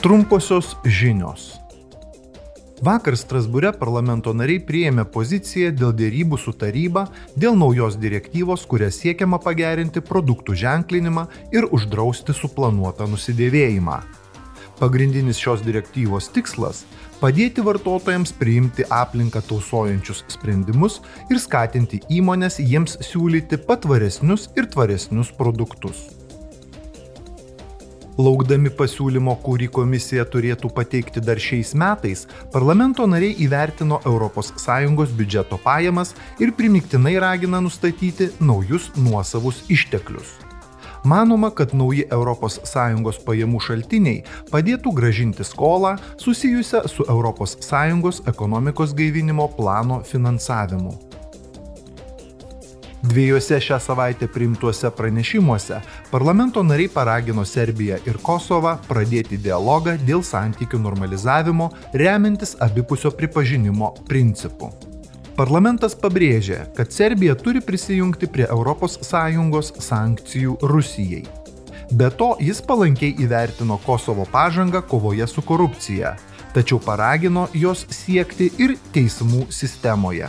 Trumposios žinios. Vakar Strasbūre parlamento nariai priėmė poziciją dėl dėrybų su taryba dėl naujos direktyvos, kuria siekiama pagerinti produktų ženklinimą ir uždrausti suplanuotą nusidėvėjimą. Pagrindinis šios direktyvos tikslas - padėti vartotojams priimti aplinką tausojančius sprendimus ir skatinti įmonės jiems siūlyti patvaresnius ir tvaresnius produktus. Laukdami pasiūlymo, kurį komisija turėtų pateikti dar šiais metais, parlamento nariai įvertino ES biudžeto pajamas ir primiktinai ragina nustatyti naujus nuosavus išteklius. Manoma, kad nauji ES pajamų šaltiniai padėtų gražinti skolą susijusią su ES ekonomikos gaivinimo plano finansavimu. Dviejose šią savaitę priimtuose pranešimuose parlamento nariai paragino Serbiją ir Kosovą pradėti dialogą dėl santykių normalizavimo remiantis abipusio pripažinimo principu. Parlamentas pabrėžė, kad Serbija turi prisijungti prie ES sankcijų Rusijai. Be to, jis palankiai įvertino Kosovo pažangą kovoje su korupcija, tačiau paragino jos siekti ir teismų sistemoje.